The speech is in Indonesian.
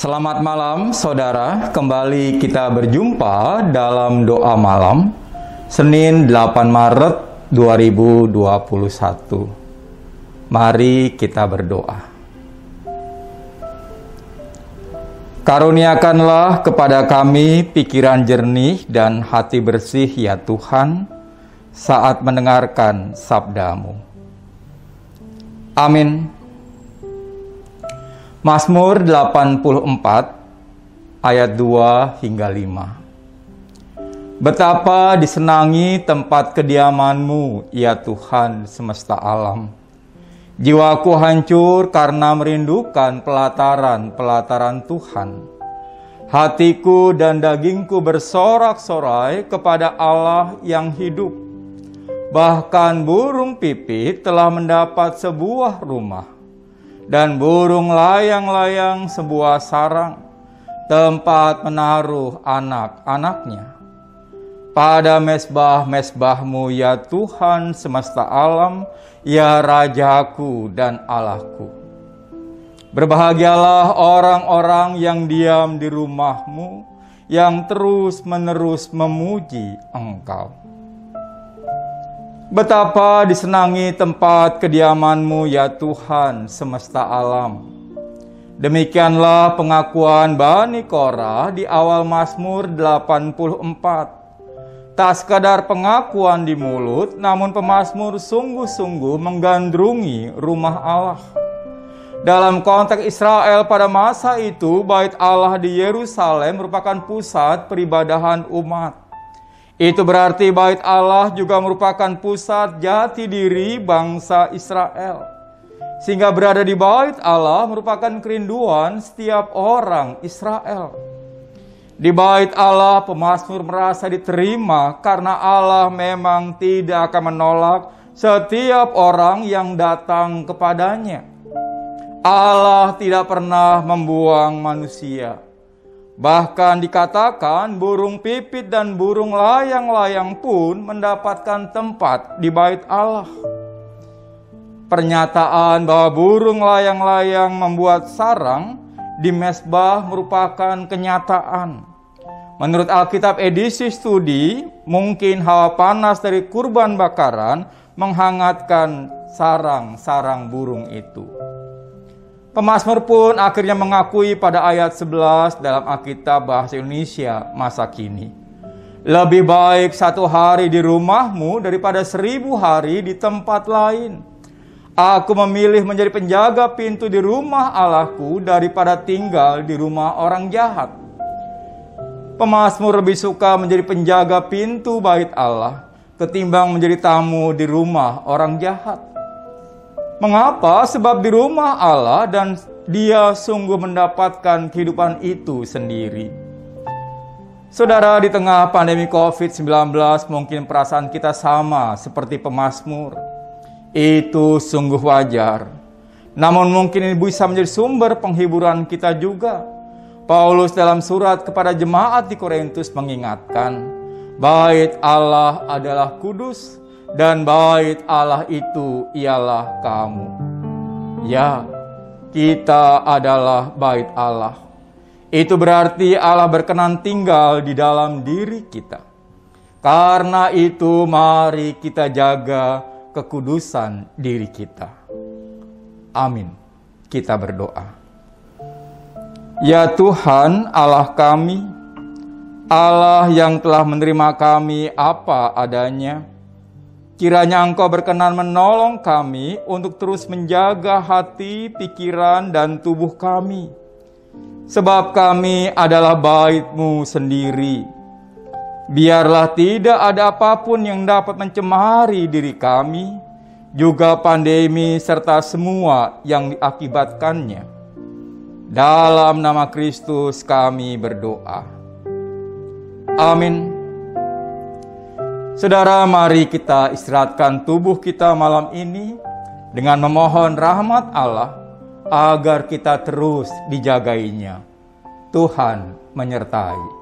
Selamat malam saudara, kembali kita berjumpa dalam doa malam Senin 8 Maret 2021. Mari kita berdoa. Karuniakanlah kepada kami pikiran jernih dan hati bersih ya Tuhan saat mendengarkan sabdamu. Amin. Mazmur 84 ayat 2 hingga 5. Betapa disenangi tempat kediamanmu, ya Tuhan semesta alam. Jiwaku hancur karena merindukan pelataran-pelataran Tuhan. Hatiku dan dagingku bersorak-sorai kepada Allah yang hidup. Bahkan burung pipit telah mendapat sebuah rumah dan burung layang-layang sebuah sarang tempat menaruh anak-anaknya. Pada mesbah-mesbahmu ya Tuhan semesta alam, ya Rajaku dan Allahku. Berbahagialah orang-orang yang diam di rumahmu, yang terus-menerus memuji Engkau. Betapa disenangi tempat kediamanmu ya Tuhan semesta alam. Demikianlah pengakuan Bani Korah di awal Mazmur 84. Tak sekadar pengakuan di mulut, namun pemazmur sungguh-sungguh menggandrungi rumah Allah. Dalam konteks Israel pada masa itu, bait Allah di Yerusalem merupakan pusat peribadahan umat. Itu berarti bait Allah juga merupakan pusat jati diri bangsa Israel. Sehingga berada di bait Allah merupakan kerinduan setiap orang Israel. Di bait Allah pemazmur merasa diterima karena Allah memang tidak akan menolak setiap orang yang datang kepadanya. Allah tidak pernah membuang manusia. Bahkan dikatakan burung pipit dan burung layang-layang pun mendapatkan tempat di bait Allah. Pernyataan bahwa burung layang-layang membuat sarang di mesbah merupakan kenyataan. Menurut Alkitab edisi studi, mungkin hawa panas dari kurban bakaran menghangatkan sarang-sarang burung itu. Pemasmur pun akhirnya mengakui pada ayat 11 dalam Alkitab bahasa Indonesia masa kini. Lebih baik satu hari di rumahmu daripada seribu hari di tempat lain. Aku memilih menjadi penjaga pintu di rumah Allahku daripada tinggal di rumah orang jahat. Pemasmur lebih suka menjadi penjaga pintu bait Allah ketimbang menjadi tamu di rumah orang jahat. Mengapa? Sebab di rumah Allah dan dia sungguh mendapatkan kehidupan itu sendiri. Saudara, di tengah pandemi COVID-19 mungkin perasaan kita sama seperti pemazmur. Itu sungguh wajar. Namun mungkin ini bisa menjadi sumber penghiburan kita juga. Paulus dalam surat kepada jemaat di Korintus mengingatkan, bait Allah adalah kudus, dan bait Allah itu ialah kamu. Ya, kita adalah bait Allah. Itu berarti Allah berkenan tinggal di dalam diri kita. Karena itu, mari kita jaga kekudusan diri kita. Amin. Kita berdoa. Ya Tuhan, Allah kami, Allah yang telah menerima kami apa adanya Kiranya Engkau berkenan menolong kami untuk terus menjaga hati, pikiran, dan tubuh kami. Sebab kami adalah baitmu sendiri. Biarlah tidak ada apa pun yang dapat mencemari diri kami, juga pandemi serta semua yang diakibatkannya. Dalam nama Kristus kami berdoa. Amin. Saudara, mari kita istirahatkan tubuh kita malam ini dengan memohon rahmat Allah agar kita terus dijagainya. Tuhan menyertai.